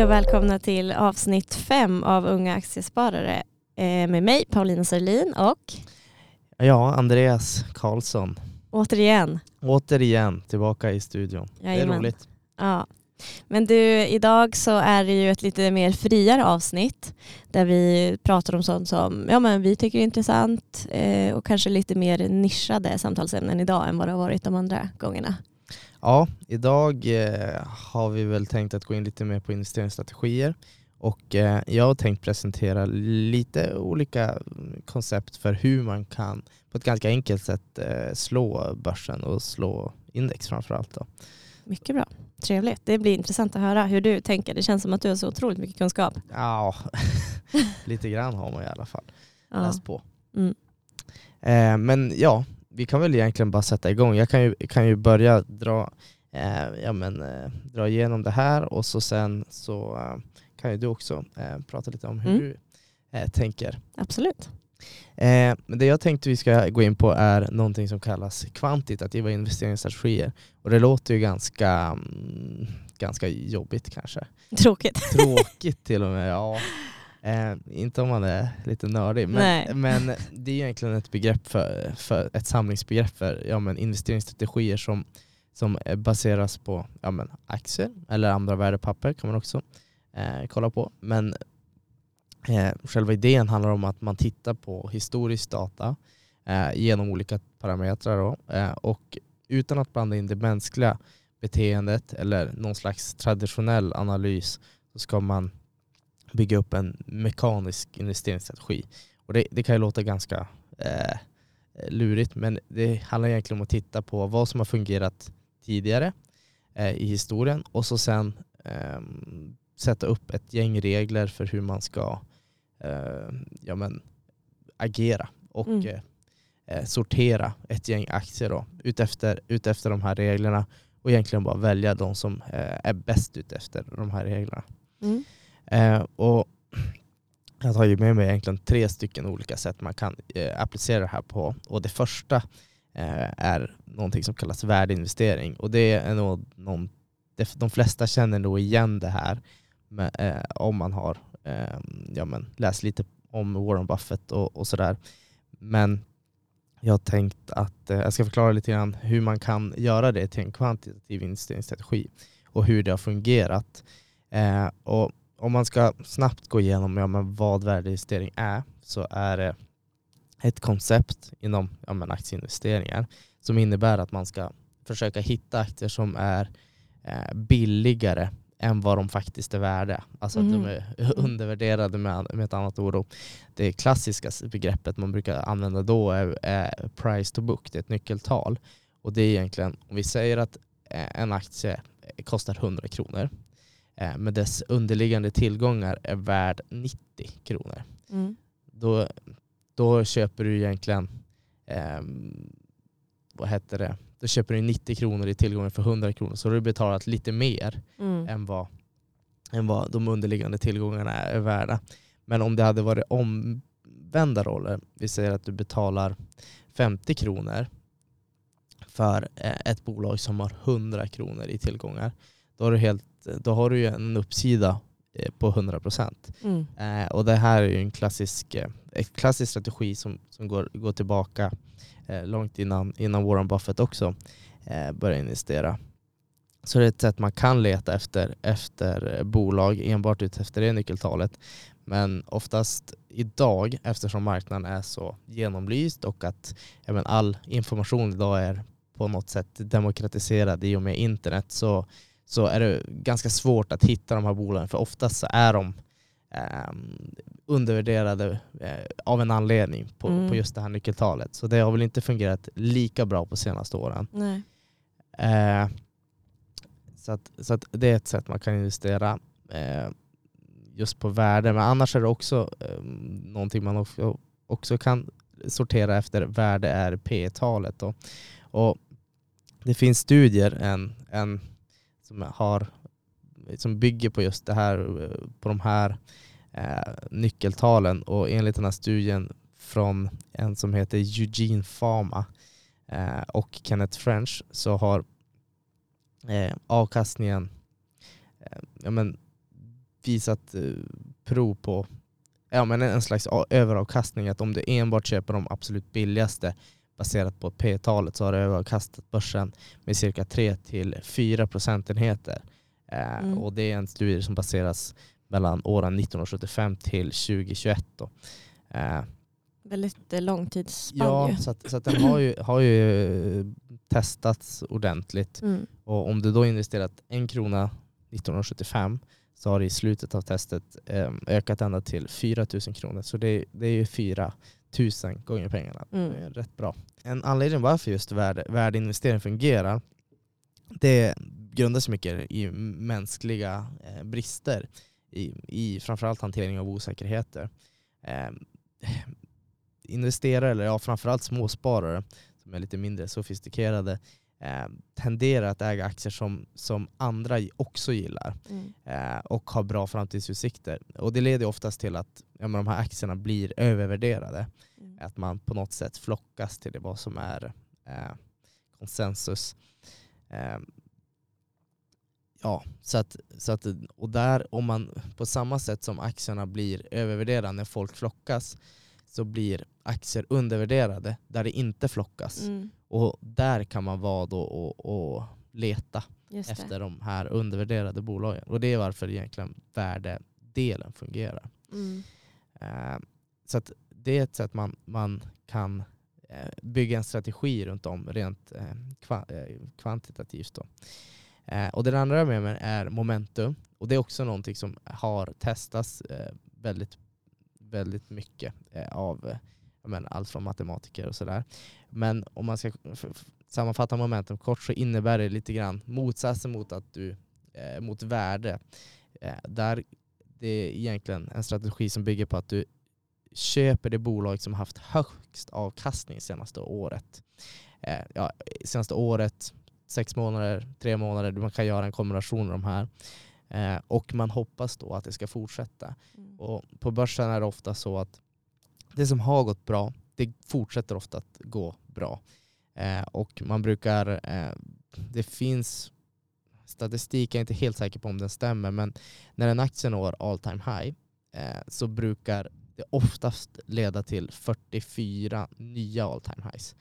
Hej och välkomna till avsnitt fem av Unga Aktiesparare eh, med mig Paulina Sörlin och Ja, Andreas Karlsson. återigen. Återigen tillbaka i studion. Det är Jajamän. roligt. Ja. Men du, idag så är det ju ett lite mer friare avsnitt där vi pratar om sånt som ja, men vi tycker är intressant eh, och kanske lite mer nischade samtalsämnen idag än vad det har varit de andra gångerna. Ja, idag eh, har vi väl tänkt att gå in lite mer på investeringsstrategier och eh, jag har tänkt presentera lite olika koncept för hur man kan på ett ganska enkelt sätt eh, slå börsen och slå index framförallt. Då. Mycket bra. Trevligt. Det blir intressant att höra hur du tänker. Det känns som att du har så otroligt mycket kunskap. Ja, lite grann har man i alla fall Ja. läst på. Mm. Eh, men ja, vi kan väl egentligen bara sätta igång. Jag kan ju, kan ju börja dra, eh, ja, men, eh, dra igenom det här och så sen så eh, kan ju du också eh, prata lite om hur Mm. du eh, tänker. Absolut. Eh, men det jag tänkte vi ska gå in på är någonting som kallas kvantitativa investeringsstrategier. Och det låter ju ganska, mm, ganska jobbigt kanske. Tråkigt. Tråkigt till och med. Ja. Eh, inte om man är lite nördig, men, men det är egentligen ett begrepp för, för ett samlingsbegrepp för ja, men investeringsstrategier som, som baseras på ja, men aktier eller andra värdepapper kan man också eh, kolla på. Men eh, själva idén handlar om att man tittar på historisk data eh, genom olika parametrar då, eh, och utan att blanda in det mänskliga beteendet eller någon slags traditionell analys så ska man bygga upp en mekanisk investeringsstrategi. Och det, det kan ju låta ganska eh, lurigt men det handlar egentligen om att titta på vad som har fungerat tidigare eh, i historien och så sen eh, sätta upp ett gäng regler för hur man ska eh, ja, men, agera och Mm. eh, eh, sortera ett gäng aktier då, utefter, utefter de här reglerna och egentligen bara välja de som är bäst utefter de här reglerna. Mm. Eh, och jag har ju med mig egentligen tre stycken olika sätt man kan eh, applicera det här på. Och det första eh, är någonting som kallas värdeinvestering. Och det är nog någon, det- de flesta känner nog igen det här med, eh, om man har eh, ja, men, läst lite om Warren Buffett och, och sådär. Men jag har tänkt att eh, jag ska förklara lite grann hur man kan göra det till en kvantitativ investeringsstrategi och hur det har fungerat. Eh, och om man ska snabbt gå igenom ja, men vad värdeinvestering är så är det ett koncept inom ja, men aktieinvesteringar som innebär att man ska försöka hitta aktier som är eh, billigare än vad de faktiskt är värda. Alltså att Mhm. de är undervärderade med, med ett annat ord. Det klassiska begreppet man brukar använda då är, är price to book, det är ett nyckeltal. Och det är egentligen, om vi säger att eh, en aktie kostar 100 kronor men dess underliggande tillgångar är värd 90 kronor. Mm. Då, då köper du egentligen, ehm, vad heter det, då köper du 90 kronor i tillgångar för 100 kronor så har du betalat lite mer Mm. än vad, än vad de underliggande tillgångarna är värda. Men om det hade varit omvända roller, vi säger att du betalar 50 kronor för eh, ett bolag som har 100 kronor i tillgångar, då har du, helt, då har du ju en uppsida eh, på 100 procent. Mm. Eh, och det här är ju en klassisk, eh, klassisk strategi som, som går, går tillbaka eh, långt innan, innan Warren Buffett också eh, började investera. Så det är ett sätt man kan leta efter, efter eh, bolag enbart ut efter det nyckeltalet. Men oftast idag, eftersom marknaden är så genomlyst och att men all information idag är på något sätt demokratiserad i och med internet så, så är det ganska svårt att hitta de här bolagen för oftast så är de ehm, undervärderade eh, av en anledning på, Mm. på just det här nyckeltalet. Så det har väl inte fungerat lika bra på senaste åren. Eh, så att, så att det är ett sätt man kan investera eh, just på värde. Men annars är det också eh, någonting man också, också kan sortera efter värde är P-talet. Då. Och det finns studier en, en, som, har, som bygger på just det här, på de här eh, nyckeltalen och enligt den här studien från en som heter Eugene Fama eh, och Kenneth French så har eh, avkastningen, eh, ja, men visat eh, prov på ja, men en slags överavkastning. Att om du enbart köper de absolut billigaste baserat på P-talet så har det överavkastat börsen med cirka 3-4 procentenheter. Eh, Mm. Och det är en studie som baseras mellan åren 1975 till 2021. Då. Eh, Väldigt eh, långtidsspann ja, ju. så, att, så att den har ju, har ju testats ordentligt. Mm. Och om du då investerat en krona 1975 så har det i slutet av testet ökat ända till 4 000 kronor. Så det, det är ju 4 000 gånger pengarna. Mm. Det är rätt bra. En anledning varför just värde, värdeinvestering fungerar det grundar sig mycket i mänskliga eh, brister i, i framförallt hantering av osäkerheter. Eh, investerare, eller ja, framförallt småsparare som är lite mindre sofistikerade eh, tenderar att äga aktier som, som andra också gillar Mm. eh, och har bra framtidsutsikter. Och det leder oftast till att ja, de här aktierna blir övervärderade. Mm. Att man på något sätt flockas till det vad som är eh, konsensus. Eh, ja, så att, så att, och där om man på samma sätt som aktierna blir övervärderade när folk flockas så blir aktier undervärderade där det inte flockas. Mm. Och där kan man vara då och, och leta Just det. efter de här undervärderade bolagen. Och det är varför egentligen värdedelen fungerar. Mm. Eh, så att det är ett sätt man, man kan eh, bygga en strategi runt om rent eh, kva, kvantitativt. Då. Och det andra med mig är momentum. Och det är också någonting som har testats väldigt, väldigt mycket av menar, allt från matematiker och sådär. Men om man ska sammanfatta momentum kort så innebär det lite grann motsatsen mot, att du, eh, mot värde. Eh, där det är egentligen en strategi som bygger på att du köper det bolag som haft högst avkastning senaste året. Eh, ja, senaste året, sex månader, tre månader, man kan göra en kombination av de här. Eh, och man hoppas då att det ska fortsätta. Mm. Och på börsen är det ofta så att det som har gått bra, det fortsätter ofta att gå bra. Eh, och man brukar, eh, det finns statistik, jag är inte helt säker på om den stämmer, men när en aktie når all time high eh, så brukar det oftast leda till 44 nya all time highs.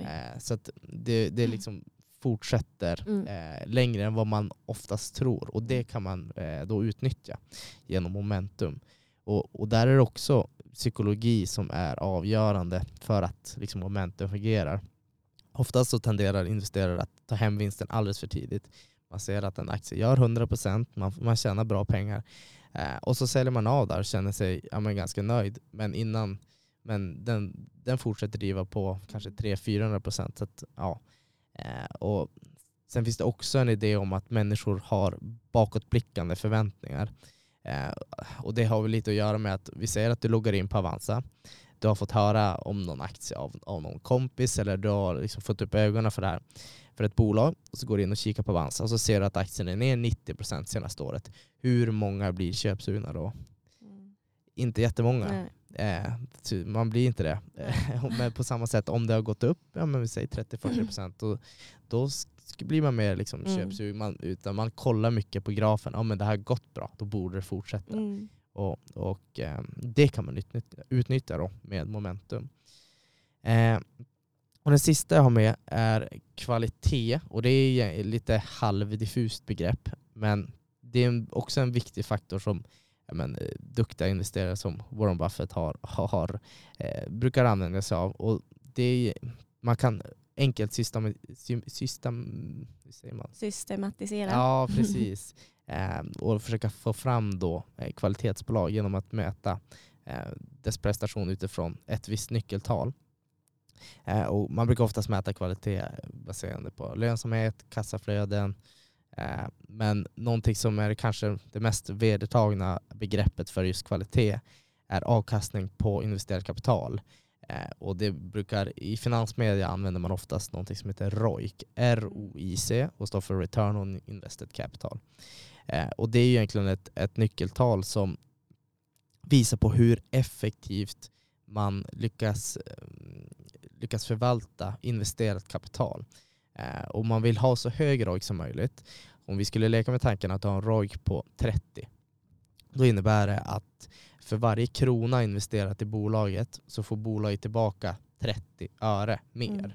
Eh, så att det, det liksom fortsätter Mm. eh, längre än vad man oftast tror. Och det kan man eh, då utnyttja genom momentum. Och, och där är det också psykologi som är avgörande för att liksom, momentum fungerar. Oftast så tenderar investerare att ta hem vinsten alldeles för tidigt. Man ser att en aktie gör 100%, man, man tjänar bra pengar. Eh, och så säljer man av där och känner sig ja, men ganska nöjd. Men innan men den, den fortsätter driva på kanske 300-400%. Så att, ja. Eh, och sen finns det också en idé om att människor har bakåtblickande förväntningar. Eh, och det har väl lite att göra med att vi säger att du loggar in på Avanza. Du har fått höra om någon aktie av, av någon kompis eller du har liksom fått upp ögonen för det här för ett bolag och så går du in och kikar på Avanza och så ser du att aktien är ner 90% senaste året. Hur många blir köpsugna då? Mm. Inte jättemånga. Nej. Eh, man blir inte det. Eh, men på samma sätt om det har gått upp, ja men vi säger 30-40% då, blir man mer liksom Mm. köpsugen. Man, utan man kollar mycket på grafen. Ja men det här har gått bra, då borde det fortsätta. Mm. Och, och eh, det kan man utnyttja, utnyttja då med momentum. Eh, och den sista jag har med är kvalitet. Och det är lite halvdiffust begrepp. Men det är också en viktig faktor som men, eh, duktiga investerare som Warren Buffett har, har, eh, brukar använda sig av. Och det man kan enkelt system, system? Systematisera. Ja, precis. eh, och försöka få fram då eh, kvalitetsbolag genom att mäta eh, dess prestation utifrån ett visst nyckeltal. Eh, och man brukar oftast mäta kvalitet baserande på lönsamhet, kassaflöden. Eh, men någonting som är kanske det mest vedertagna begreppet för just kvalitet är avkastning på investerat kapital. Eh, och det brukar, I finansmedia använder man oftast någonting som heter ROIC, R-O-I-C och står för Return on Invested Capital. Eh, och det är ju egentligen ett, ett nyckeltal som visar på hur effektivt man lyckas, lyckas förvalta investerat kapital. Eh, och man vill ha så hög ROIC som möjligt. Om vi skulle leka med tanken att ha en ROIC på 30 Då innebär det att för varje krona investerat i bolaget så får bolaget tillbaka 30 öre mer. Mm.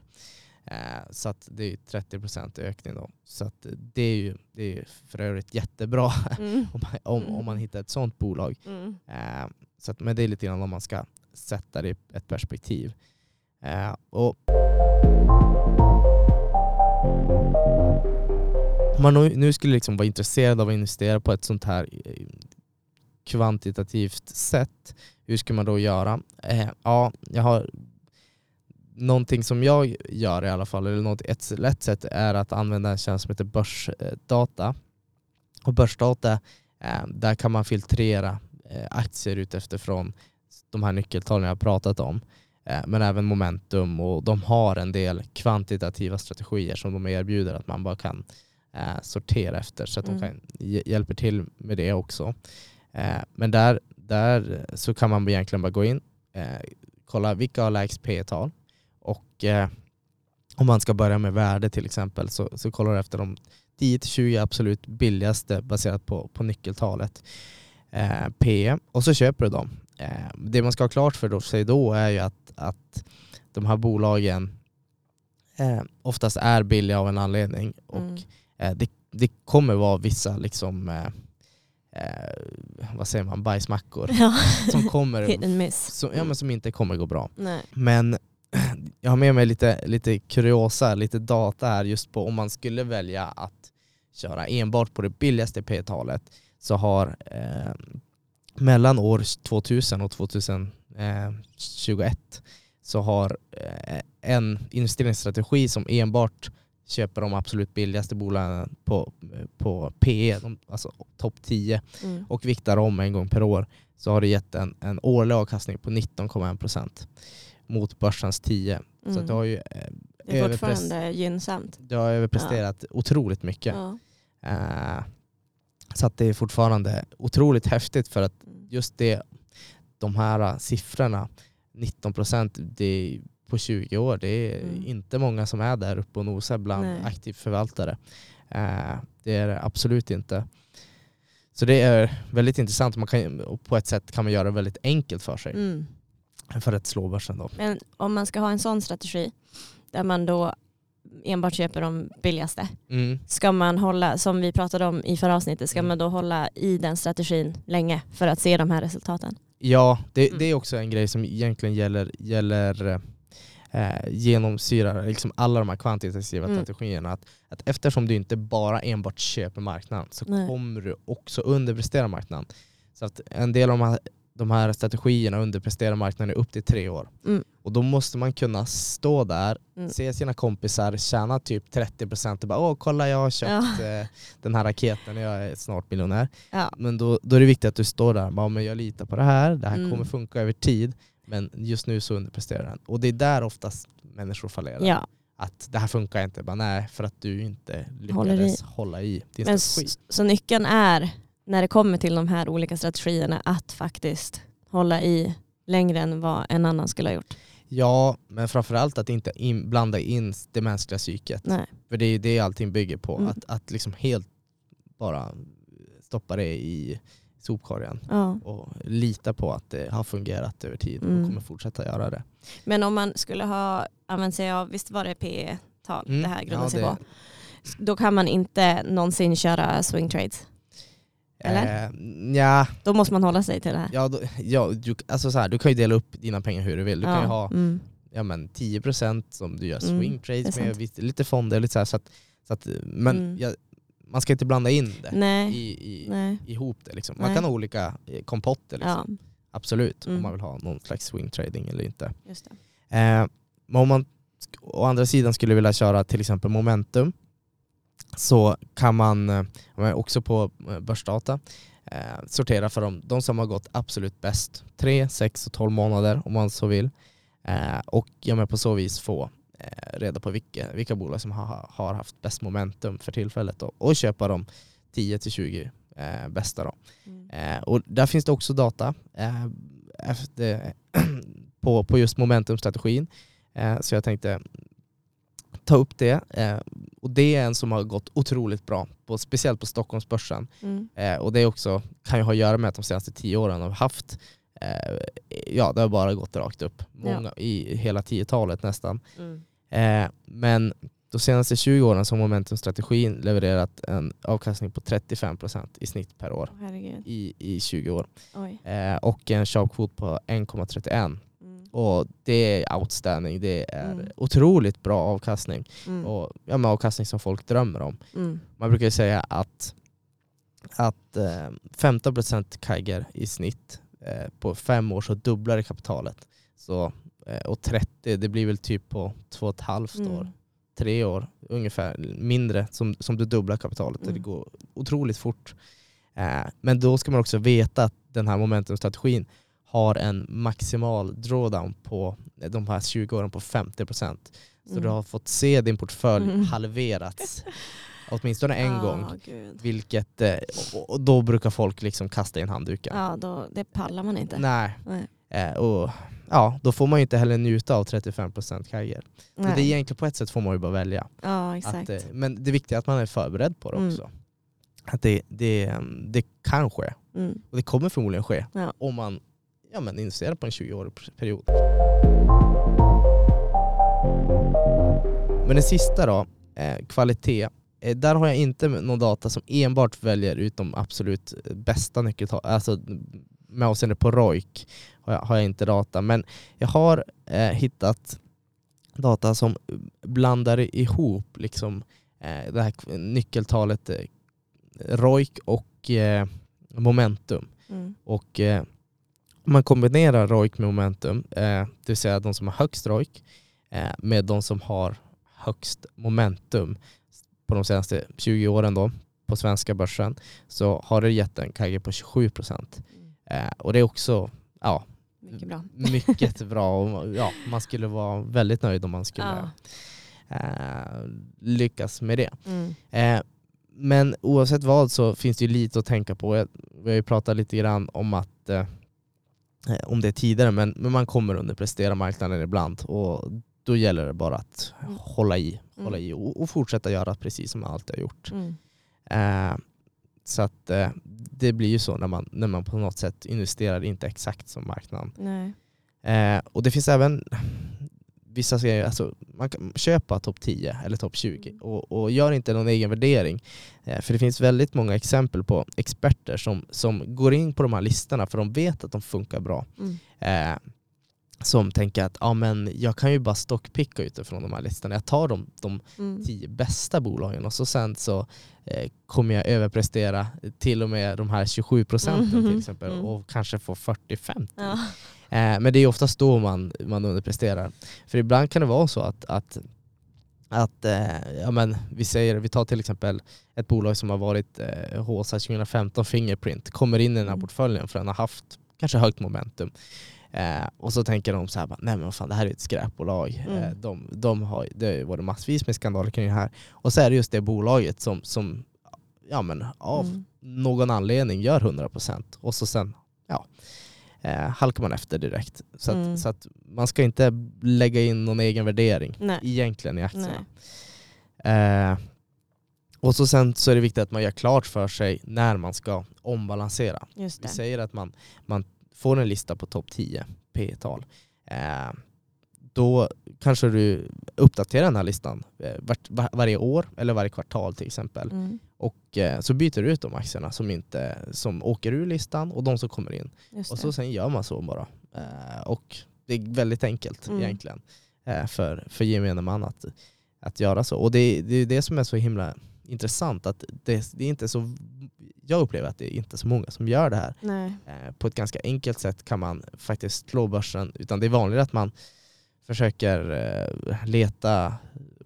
Eh, så det är 30% ökning då. Så det är ju det är för övrigt jättebra Mm. om, man- om, om man hittar ett sånt bolag. Mm. Eh, så att, men det är lite grann om man ska sätta det i ett perspektiv. Och om man nu, skulle liksom vara intresserad av att investera på ett sånt här eh, kvantitativt sätt, hur ska man då göra? Eh, ja, jag har någonting som jag gör i alla fall, eller något, ett lätt sätt är att använda en tjänst som heter börsdata. Och börsdata, eh, där kan man filtrera eh, aktier utifrån de här nyckeltalen jag har pratat om. Eh, men även momentum och de har en del kvantitativa strategier som de erbjuder att man bara kan eh, sortera efter så att Mm. de kan hj- hjälper till med det också. Eh, men där, där så kan man egentligen bara gå in, kolla vilka har lägst P-tal och eh, om man ska börja med värde till exempel så, så kollar du efter de 10-20 absolut billigaste baserat på, på nyckeltalet eh, P och så köper du dem. Eh, det man ska ha klart för sig då är ju att, att de här bolagen eh, oftast är billiga av en anledning och Mm. eh, det, det kommer vara vissa liksom eh, eh, vad säger man, bajsmackor Ja. som kommer som, ja, men som inte kommer gå bra. Nej. Men jag har med mig lite, lite kuriosa, lite data här just på om man skulle välja att köra enbart på det billigaste P-talet så har eh, mellan år 2000 och 2021 så har eh, en investeringsstrategi som enbart köper de absolut billigaste bolagen på, på PE, de, alltså topp 10 Mm. och viktar om en gång per år så har det gett en, en årlig avkastning på 19,1% mot börsens 10. Så Mm. att det har ju eh, Det är fortfarande gynnsamt. det har överpresterat otroligt mycket. Ja. Eh, så att det är fortfarande otroligt häftigt för att Mm. just det, de här siffrorna, 19% det är på 20 år, det är Mm. inte många som är där uppe och nosar bland Nej. aktiv förvaltare. Eh, det är det absolut inte. Så det är väldigt intressant, man kan, och på ett sätt kan man göra det väldigt enkelt för sig Mm. för att slå börsen. Då. Men om man ska ha en sån strategi där man då enbart köper de billigaste. Mm. Ska man hålla, som vi pratade om i förra avsnittet, ska Mm. man då hålla i den strategin länge för att se de här resultaten? Ja, det, Mm. det är också en grej som egentligen gäller, gäller eh, genomsyrar liksom alla de här kvantitativa Mm. strategierna. Att, att eftersom du inte bara enbart köper marknaden så Nej. kommer du också underprestera marknaden. Så att en del av de här, de här strategierna underpresterar marknaden i upp till tre år. Mm. Och då måste man kunna stå där, Mm. se sina kompisar tjäna typ 30% och bara åh kolla jag har köpt eh, den här raketen, jag är snart miljonär. Ja. Men då, då är det viktigt att du står där, bara, men jag litar på det här, det här Mm. kommer funka över tid, men just nu så underpresterar den. Och det är där oftast människor fallerar. ja. Att det här funkar inte, bara, nej för att du inte lyckades hålla i din Men strategi. så nyckeln är, när det kommer till de här olika strategierna, att faktiskt hålla i längre än vad en annan skulle ha gjort. Ja, men framförallt att inte in, blanda in det mänskliga psyket. Nej. För det är ju det allting bygger på, Mm. att, att liksom helt bara stoppa det i sopkorgen Ja. och lita på att det har fungerat över tid och Mm. kommer fortsätta göra det. Men om man skulle ha använt sig av, visst var det P-tal Mm. det här grundar Ja, sig på? Då kan man inte någonsin köra swing trades. Eller? Eh, ja, Då måste man hålla sig till det här. ja, då, ja du, alltså så här, du kan ju dela upp dina pengar hur du vill. Du kan ju ha Mm. ja, men 10% som du gör Mm, swing trades med, lite fonder, lite så, här, så att, så att, men Mm. ja, man ska inte blanda in det Nej. i, i, Nej. ihop det. Liksom. Man Nej. kan ha olika eh, kompotter, liksom. Ja, absolut, Mm. om man vill ha någon slags swing trading eller inte. just det. Eh, men om man å andra sidan skulle vilja köra till exempel momentum så kan man eh, också på eh, börsdata eh, sortera för dem, de som har gått absolut bäst. 3, 6 och 12 månader om man så vill. Och ja, på så vis få reda på vilka, vilka bolag som har, haft bäst momentum för tillfället då, och köpa de 10-20 eh, bästa. Då. Mm. Och där finns det också data efter, på, på just momentumstrategin. Så jag tänkte ta upp det. Eh, och det är en som har gått otroligt bra, på, speciellt på Stockholmsbörsen. Mm. Eh, och det är också, kan ju ha att göra med att de senaste tio åren har haft, eh, ja det har bara gått rakt upp. Många, I hela 10-talet nästan. Mm. Eh, men de senaste 20 åren har Momentum-strategin levererat en avkastning på 35% i snitt per år Herregud. i, i 20 år. Eh, och en sharp på 1,31. Mm. Och det är outstanding, det är Mm. otroligt bra avkastning. Mm. Och ja, men avkastning som folk drömmer om. Mm. Man brukar säga att, att eh, 15% kagger i snitt eh, på fem år så dubblar det kapitalet. Så, eh, och 30 det blir väl typ på två och ett halvt Mm. år, tre år ungefär mindre som, som du dubblar kapitalet. Mm. Det går otroligt fort. Eh, men då ska man också veta att den här momentumstrategin har en maximal drawdown på de här 20 åren på 50%. Så Mm. du har fått se din portfölj Mm. halverats åtminstone en Ah, gång. Gud. Vilket, eh, och, då brukar folk liksom kasta in handduken. Ja, då, det pallar man inte. Nej. Nej. Eh, och, ja, då får man ju inte heller njuta av 35% kajer. Så det är egentligen på ett sätt får man ju bara välja. Ja, exakt. Att, eh, men det viktiga är att man är förberedd på det Mm. också. Att det, det, det kan ske. Mm. Och det kommer förmodligen ske Ja. om man ja, men investerar på en 20-årig period. Men den sista då, eh, kvalitet. Eh, där har jag inte någon data som enbart väljer ut de absolut bästa nyckeltal, alltså med avseende på ROIC har jag, har jag inte data. Men jag har eh, hittat data som blandar ihop liksom, eh, det här nyckeltalet eh, ROIC och eh, momentum. Mm. Och eh, man kombinerar ROIC med momentum, eh, det vill säga de som har högst ROIC eh, med de som har högst momentum på de senaste 20 åren då på svenska börsen så har det gett en KG på 27 procent. Eh, och det är också ja, Mycket bra. mycket bra. Och, ja, man skulle vara väldigt nöjd om man skulle Ja. eh, lyckas med det. Mm. Eh, men oavsett vad så finns det ju lite att tänka på. Vi har ju pratat lite grann om att eh, om det tidigare, men, men man kommer underprestera marknaden ibland och då gäller det bara att Mm. hålla i, hålla Mm. i och, och fortsätta göra precis som man alltid har gjort. Mm. Eh, så att eh, det blir ju så när man, när man på något sätt investerar inte exakt som marknaden. Eh, och det finns även vissa säger alltså man kan köpa topp 10 eller topp 20 Mm. och, och gör inte någon egen värdering. Eh, för det finns väldigt många exempel på experter som, som går in på de här listorna för de vet att de funkar bra. Mm. Eh, som tänker att ja, men jag kan ju bara stockpicka utifrån de här listorna. Jag tar de, de Mm. tio bästa bolagen och så sen så eh, kommer jag överprestera till och med de här 27 procenten till Mm. exempel Mm. och kanske få 40-50. Ja. Eh, men det är oftast då man, man underpresterar. För ibland kan det vara så att, att, att eh, ja, men vi, säger, vi tar till exempel ett bolag som har varit eh, HSA 2015 Fingerprint, kommer in i den här Mm. portföljen för den har haft kanske högt momentum. Eh, och så tänker de så här, nej men vad fan det här är ett skräpbolag. Mm. Eh, de, de har, det har ju varit massvis med skandaler kring det här. Och så är det just det bolaget som, som ja, men av Mm. någon anledning gör 100% och så sen ja, eh, halkar man efter direkt. Så, Mm. att, så att man ska inte lägga in någon egen värdering Nej. egentligen i aktierna. Eh, och så sen så är det viktigt att man gör klart för sig när man ska ombalansera. Vi säger att man, man får en lista på topp 10 P-tal. Eh, då kanske du uppdaterar den här listan eh, var, varje år eller varje kvartal till exempel. Mm. Och eh, så byter du ut de aktierna som, inte, som åker ur listan och de som kommer in. Och så sen gör man så bara. Eh, och det är väldigt enkelt Mm. egentligen eh, för, för gemene man att, att göra så. Och det, det är det som är så himla intressant. att det, det är inte så, Jag upplever att det är inte så många som gör det här. Eh, på ett ganska enkelt sätt kan man faktiskt slå börsen. Utan det är vanligare att man försöker eh, leta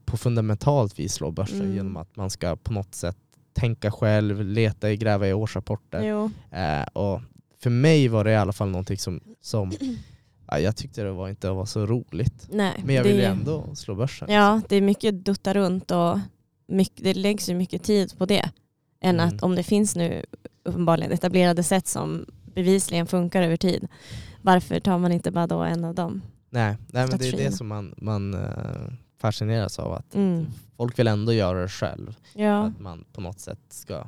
på fundamentalt vis slå börsen Mm. genom att man ska på något sätt tänka själv, leta i, gräva i årsrapporter. Eh, och för mig var det i alla fall någonting som, som ja, jag tyckte det var inte var så roligt. Nej. Men jag det ville är- ändå slå börsen. Ja, det är mycket dutta runt och mycket, det läggs ju mycket tid på det. Än Mm. att om det finns nu uppenbarligen etablerade sätt som bevisligen funkar över tid. Varför tar man inte bara då en av dem? Nej, nej men det är det som man, man eh, fascineras av att Mm. folk vill ändå göra det själv. Ja. Att man på något sätt ska,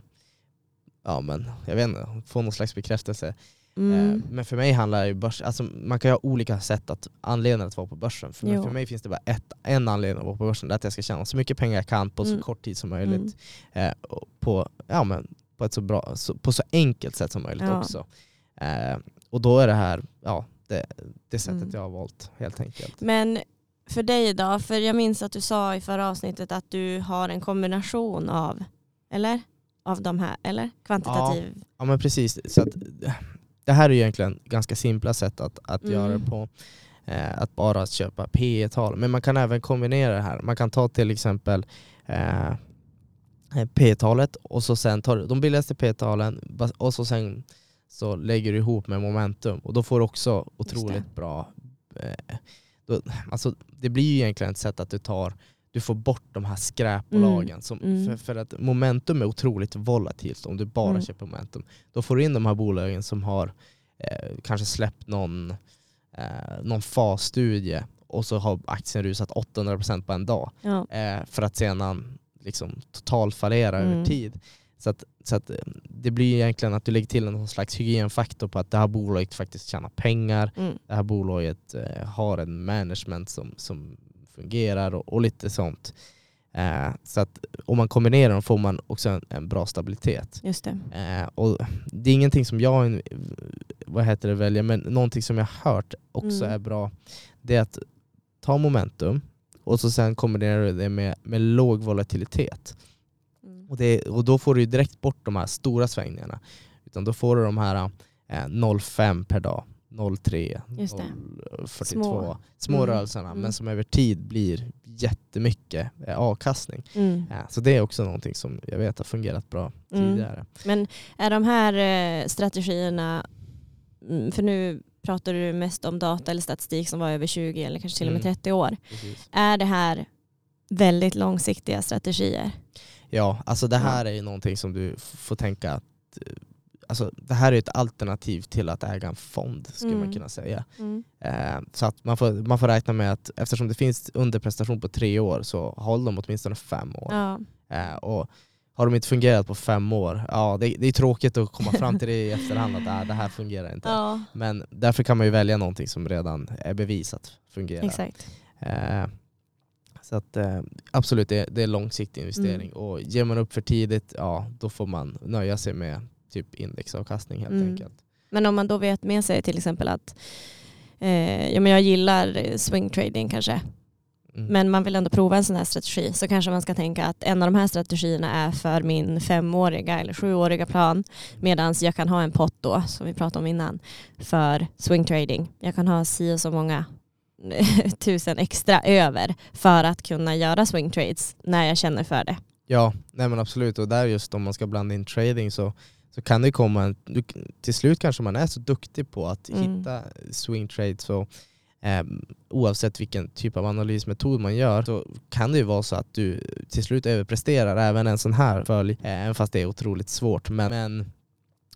ja men jag vet inte, få någon slags bekräftelse. Mm. Eh, Men för mig handlar ju börs, alltså man kan ju ha olika sätt att anledningar att vara på börsen. För, men för mig finns det bara ett, en anledning att vara på börsen, det är att jag ska tjäna så mycket pengar jag kan på så Mm. kort tid som möjligt. Mm. Eh, på, ja, men på ett så bra, så, på så enkelt sätt som möjligt Ja. också. Eh, och då är det här ja, det, det sättet Mm. jag har valt helt enkelt. Men för dig då? För jag minns att du sa i förra avsnittet att du har en kombination av, eller? Av de här, eller? Kvantitativ. Ja men precis, så att, det här är ju egentligen ganska simpla sätt att, att Mm. göra det på. Eh, att bara köpa P tal men man kan även kombinera det här. Man kan ta till exempel eh, P-talet och så sen tar du de billigaste P-talen bas- och så sen så lägger du ihop med momentum och då får du också otroligt bra eh, då, alltså, det blir ju egentligen ett sätt att du tar du får bort de här skräpbolagen. Som, Mm. För, för att momentum är otroligt volatilt om du bara Mm. köper momentum. Då får du in de här bolagen som har eh, kanske släppt någon, eh, någon fasstudie och så har aktien rusat 800% på en dag Ja. eh, för att sedan liksom totalfallera Mm. över tid. Så, att, så att eh, det blir egentligen att du lägger till någon slags hygienfaktor på att det här bolaget faktiskt tjänar pengar, Mm. det här bolaget eh, har en management som, som fungerar och, och lite sånt. Eh, så att om man kombinerar dem får man också en, en bra stabilitet. Just det. Eh, och det är ingenting som jag eh, vad heter det, väljer, men någonting som jag har hört också Mm. är bra. Det är att ta momentum och så sen kombinerar du det med, med låg volatilitet. Mm. Och, det, och då får du direkt bort de här stora svängningarna. Utan då får du de här eh, 0,5 per dag, 0,3, Just det. 0,42. Små. Små, Mm. rörelserna Mm. men som över tid blir jättemycket eh, avkastning. Mm. Ja, så det är också någonting som jag vet har fungerat bra Mm. tidigare. Men är de här eh, strategierna, mm, för nu pratar du mest om data eller statistik som var över 20 eller kanske till och med Mm. 30 år. Precis. Är det här väldigt långsiktiga strategier? Ja, alltså det här är ju någonting som du får tänka att eh, Alltså, det här är ett alternativ till att äga en fond skulle man Mm. kunna säga. Mm. Eh, så att man, får, man får räkna med att eftersom det finns underprestation på tre år så håller de åtminstone fem år. Ja. Eh, och har de inte fungerat på fem år, ja det, det är tråkigt att komma fram till det i efterhand att äh, det här fungerar inte. ja, Men därför kan man ju välja någonting som redan är bevisat fungerar. exakt. Eh, så att, eh, absolut, det, det är långsiktig investering. Mm. Och ger man upp för tidigt, ja då får man nöja sig med typ indexavkastning helt Mm. enkelt. Men om man då vet med sig till exempel att eh, ja, men jag gillar eh, swing trading kanske, Mm. men man vill ändå prova en sån här strategi så kanske man ska tänka att en av de här strategierna är för min femåriga eller sjuåriga plan medan jag kan ha en pott då, som vi pratade om innan, för swing trading. Jag kan ha si och så många tusen extra över för att kunna göra swing trades när jag känner för det. Ja, nej men absolut. Och där just om man ska blanda in trading så, så kan det komma en, till slut kanske man är så duktig på att Mm. hitta swing trades och eh, oavsett vilken typ av analysmetod man gör så kan det ju vara så att du till slut överpresterar även en sån här följ, eh, även fast det är otroligt svårt. Men, men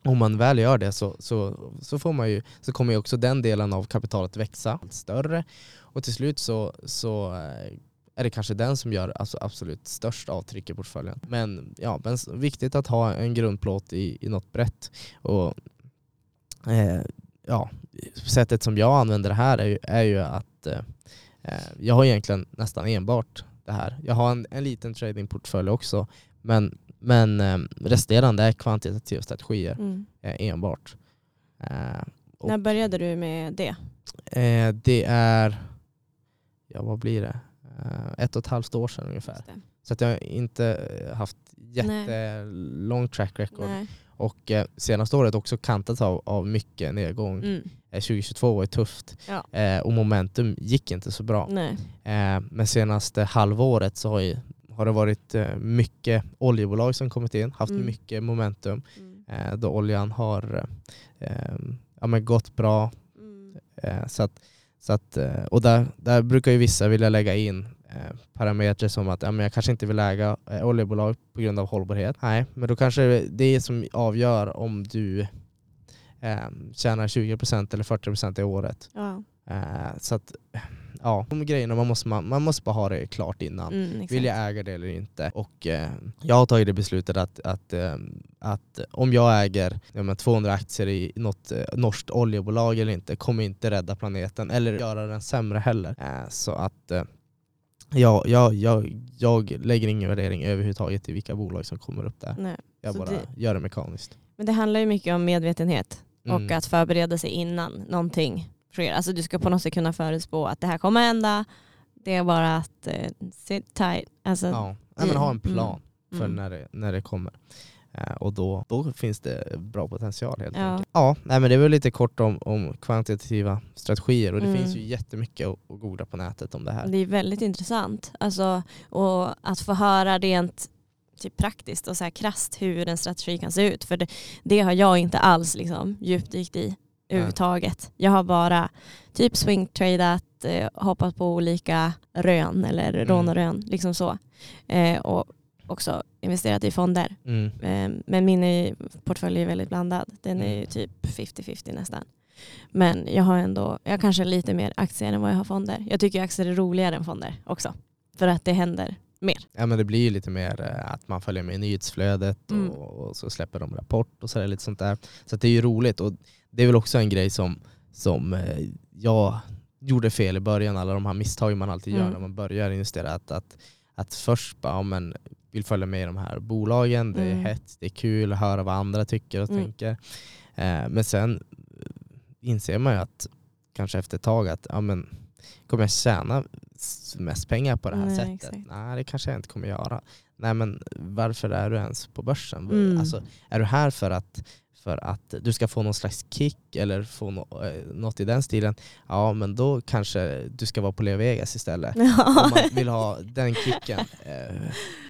om man väl gör det så, så, så, får man ju, så kommer ju också den delen av kapitalet växa allt större och till slut så, så eh, är det kanske den som gör alltså absolut störst avtryck i portföljen. Men ja, men viktigt att ha en grundplåt i, i något brett. Och, eh, ja, sättet som jag använder det här är ju, är ju att eh, eh jag har egentligen nästan enbart det här. Jag har en, en liten tradingportfölj också, men, men eh, resterande är kvantitativa strategier Mm. eh, enbart. Eh, och, När började du med det? det är, ja vad blir det? Ett och ett halvt år sedan ungefär. Så att jag har inte haft jättelång track record. Nej. Och eh, senaste året också kantat av, av mycket nedgång. Mm. Eh, 2022 var tufft Ja. eh, och momentum gick inte så bra. Eh, men senaste halvåret så har, ju, har det varit eh, mycket oljebolag som kommit in, haft Mm. mycket momentum. Mm. Eh, då oljan har eh, ja, men gått bra. Mm. Så att, så att, och där, där brukar ju vissa vilja lägga in parametrar som att ja, men jag kanske inte vill äga oljebolag på grund av hållbarhet. Nej, men då kanske det är det som avgör om du eh, tjänar 20% eller 40% i året. Ja. Eh, så att, ja, de grejerna man måste, man, man måste bara ha det klart innan. Mm. Vill jag äga det eller inte? Och eh, jag har tagit det beslutet att, att, eh, att om jag äger ja, men 200 aktier i något eh, norskt oljebolag eller inte kommer inte rädda planeten eller göra den sämre heller. Eh, så att eh, jag, jag, jag, jag lägger ingen värdering överhuvudtaget i vilka bolag som kommer upp där. Nej. Jag Så bara det- gör det mekaniskt. Men det handlar ju mycket om medvetenhet Mm. och att förbereda sig innan någonting sker. Alltså du ska på något sätt kunna förutspå att det här kommer hända. Det är bara att eh, sit tight. Alltså, Ja. Men ha en plan för mm. när, det, när det kommer. Eh, och då, då finns det bra potential helt Ja. enkelt. Ja, nej, men det väl lite kort om, om kvantitativa strategier och det Mm. finns ju jättemycket att, att googla på nätet om det här. Det är väldigt intressant. Alltså, och att få höra rent typ praktiskt och så här krasst hur en strategi kan se ut. För det, det har jag inte alls liksom, djupdykt i överhuvudtaget. Jag har bara typ swingtradat, eh, hoppat på olika rön eller Mm. rånarön. Liksom så. Eh, och också investerat i fonder. Mm. Eh, men min är, portfölj är väldigt blandad. Den är ju Mm. typ 50-50 nästan. Men jag har ändå, jag kanske lite mer aktier än vad jag har fonder. Jag tycker aktier är roligare än fonder också. För att det händer mer. Ja, men det blir ju lite mer eh, att man följer med i nyhetsflödet Mm. och, och så släpper de rapport och så är det lite sånt där. Så det är ju roligt och det är väl också en grej som, som eh, jag gjorde fel i början, alla de här misstagen man alltid gör Mm. när man börjar investera. Att, att, att först bara, ja, men, vill följa med i de här bolagen, det är Mm. hett, det är kul att höra vad andra tycker och Mm. tänker. Eh, men sen inser man ju att kanske efter ett tag att ja, men, kommer jag tjäna mest pengar på det här Nej, sättet? exakt. Nej det kanske jag inte kommer göra. Nej men varför är du ens på börsen? Mm. Alltså, är du här för att, för att du ska få någon slags kick eller få no, eh, något i den stilen? Ja men då kanske du ska vara på Leo Vegas istället. Om man vill ha den kicken. Eh,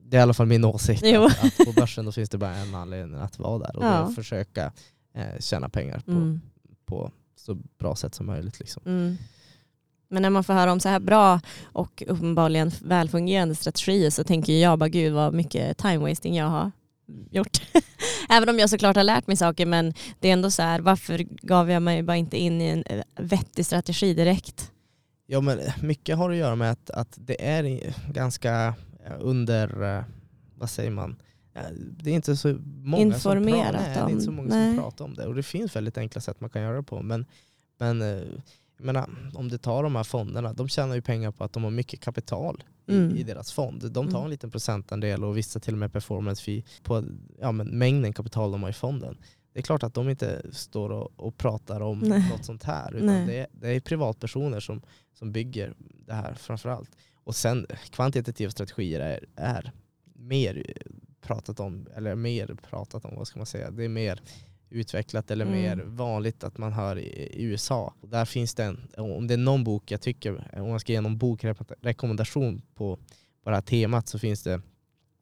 det är i alla fall min åsikt. Att, att på börsen då finns det bara en anledning att vara där och Ja. försöka eh, tjäna pengar på, Mm. på så bra sätt som möjligt. Liksom. Mm. Men när man får höra om så här bra och uppenbarligen välfungerande strategier så tänker jag bara gud vad mycket time wasting jag har gjort. Även om jag såklart har lärt mig saker men det är ändå så här varför gav jag mig bara inte in i en eh, vettig strategi direkt? Ja men mycket har att göra med att, att det är ganska eh, under, eh, vad säger man, Eh, det är inte så många Informerat som, pra- nej, det är inte så om- många nej. som pratar om det. Och det finns väldigt enkla sätt man kan göra det på. Men, men eh, jag menar, om du tar de här fonderna, de tjänar ju pengar på att de har mycket kapital Mm. i deras fond. De tar Mm. en liten procentandel och vissa till och med performance fee på ja, men mängden kapital de har i fonden. Det är klart att de inte står och, och pratar om Nej. något sånt här. Utan det är, det är privatpersoner som, som bygger det här framförallt. Och sen kvantitativa strategier är, är mer pratat om, eller mer pratat om, vad ska man säga, det är mer utvecklat eller Mm. mer vanligt att man hör i, USA. Och där finns det en, om det är någon bok jag tycker, om man ska ge någon bokrekommendation på, på det här temat så finns det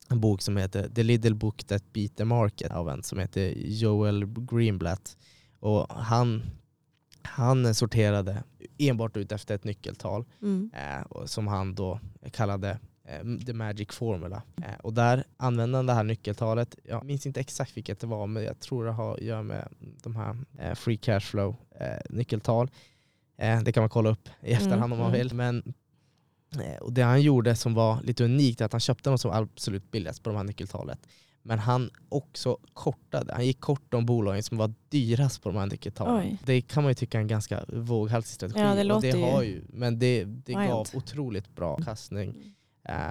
en bok som heter The Little Book That Beat the Market av en som heter Joel Greenblatt. Och han, han sorterade enbart ut efter ett nyckeltal Mm. eh, som han då kallade the magic formula. Eh, och där använde han det här nyckeltalet, jag minns inte exakt vilket det var men jag tror det har att göra med de här eh, free cash flow eh, nyckeltal. Eh, det kan man kolla upp i efterhand Mm, om man mm. vill. Men, eh, och det han gjorde som var lite unikt är att han köpte dem som absolut billigast på de här nyckeltalet. Men han också kortade, han gick kort de bolagen som var dyrast på de här nyckeltalen. Oj. Det kan man ju tycka är en ganska våghalsig strategi. Ja, det låter det ju har ju, men det, det gav otroligt bra avkastning eh,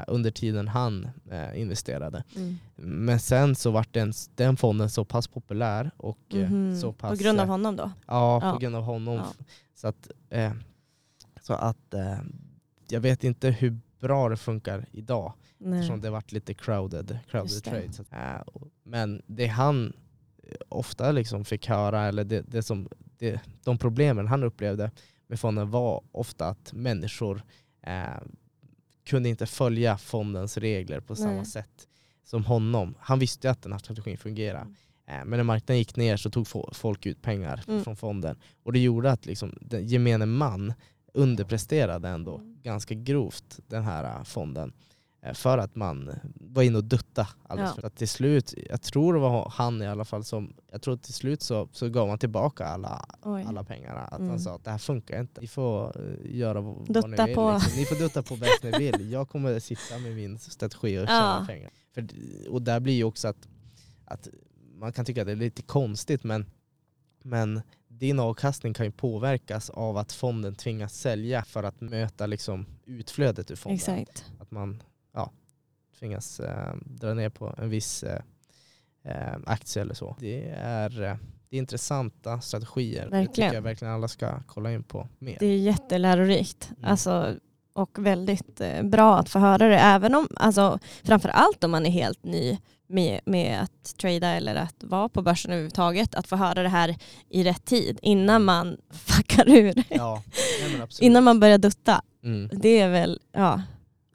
under tiden han eh, investerade. Mm. Men sen så vart den, den fonden så pass populär och eh, Mhm. så pass... På grund av eh, honom då? Ja, på Ja. grund av honom. Ja. Så att, eh, så att eh, jag vet inte hur bra det funkar idag Nej. eftersom det varit lite crowded, crowded trade. Så, eh, men det han eh, ofta liksom fick höra, eller det, det som, det, de problemen han upplevde med fonden var ofta att människor eh, kunde inte följa fondens regler på samma Nej. sätt som honom. Han visste ju att den här strategin fungerar. Mm. Eh, Men när marknaden gick ner så tog fo- folk ut pengar Mm. från fonden. Och det gjorde att liksom, den gemene man underpresterade ändå Mm. ganska grovt den här eh, fonden. Eh, för att man var inne och dutta alldeles Ja. att till slut, jag tror det var han i alla fall som, jag tror till slut så, så gav man tillbaka alla, Oj. alla pengarna. Att Mm. han sa att det här funkar inte. Ni får eh, göra vad Dutta ni vill. på. Liksom. Ni får dutta på bäst ni vill. Jag kommer sitta med min strategi och tjäna Ja. pengar. För, och där blir ju också att, att man kan tycka att det är lite konstigt men, men din avkastning kan ju påverkas av att fonden tvingas sälja för att möta liksom utflödet ur fonden. Exakt. Att man tvingas eh, dra ner på en viss eh, eh, aktie eller så. Det är, det är intressanta strategier. Det Verkligen. tycker jag verkligen alla ska kolla in på mer. Det är jättelärorikt. Mm. Alltså, och väldigt bra att få höra det. Även om, alltså, framförallt om man är helt ny med, med att trada eller att vara på börsen överhuvudtaget. Att få höra det här i rätt tid innan man fuckar ur. Ja. Innan man börjar dutta. Mm. Det är väl, ja.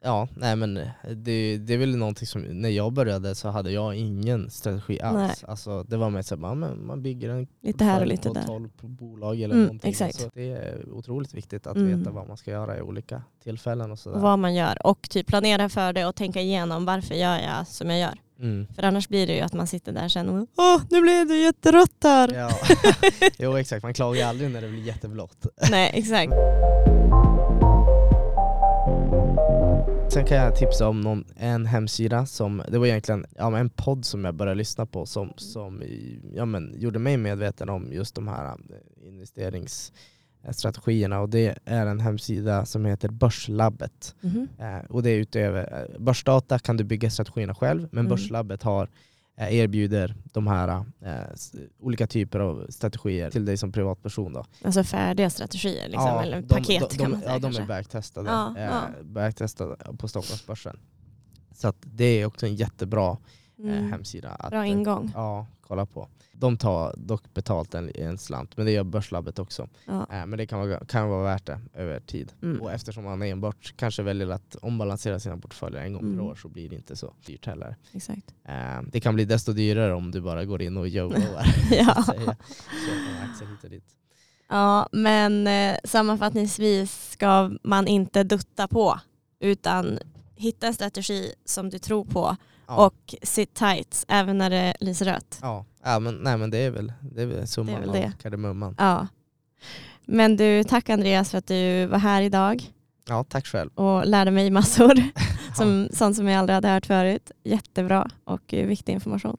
Ja, nej men det, det är väl någonting som, när jag började så hade jag ingen strategi alls. Nej. Alltså, det var mer så att man, man bygger en Lite här och lite där. 12 bolag eller Mm, någonting. exakt. Så det är otroligt viktigt att Mm. veta vad man ska göra i olika tillfällen och sådär. Vad man gör. Och typ planera för det och tänka igenom varför gör jag som jag gör. Mm. För annars blir det ju att man sitter där sen och åh nu blev det jätterött här. Ja. jo exakt, man klagar aldrig när det blir jätteblått. Nej exakt. Sen kan jag tipsa om någon, en hemsida som, det var egentligen ja, en podd som jag började lyssna på som, som ja, men, gjorde mig medveten om just de här eh, investeringsstrategierna och det är en hemsida som heter Börslabbet. Mhm. Eh, och det är utöver eh, Börsdata kan du bygga strategierna själv men Mm. Börslabbet har erbjuder de här eh, s- olika typer av strategier till dig som privatperson. Då. Alltså färdiga strategier liksom, Ja, eller de- paket de, kan man säga Ja, de kanske. är backtestade, Ja, eh, ja. backtestade på Stockholmsbörsen. Så det är också en jättebra eh, Mm. hemsida. Att, Bra eh, ingång. Ja, kolla på. De tar dock betalt en, en slant, men det gör Börslabbet också. Ja. Eh, men det kan vara, kan vara värt det över tid. Mm. Och eftersom man enbart kanske väljer att ombalansera sina portföljer en gång Mm. per år så blir det inte så dyrt heller. Exakt. Eh, det kan bli desto dyrare om du bara går in och YOLOar. Ja. Ja, men eh, sammanfattningsvis ska man inte dutta på utan hitta en strategi som du tror på Ja. och sit tight även när det lyser rött. Ja, ja men, nej, men det är väl, det är väl summan väl av det. kardemumman. Ja. Men du, tack Andreas för att du var här idag Ja, tack själv. och lärde mig massor. som, sånt som jag aldrig hade hört förut. Jättebra och eh, viktig information.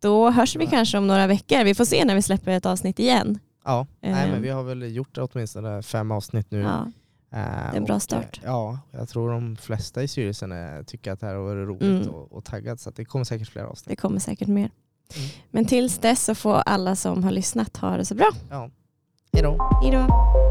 Då hörs vi Ja. kanske om några veckor. Vi får se när vi släpper ett avsnitt igen. Ja, nej, Eh. men vi har väl gjort åtminstone fem avsnitt nu. Ja, Eh, är en bra och, start. eh, Ja, jag tror de flesta i styrelsen eh, tycker att det här har varit roligt Mm. och, och taggat så det kommer säkert fler avsnitt. det kommer säkert mer. Mm. Men tills dess så får alla som har lyssnat ha det så bra. Ja. Hejdå. Hej då.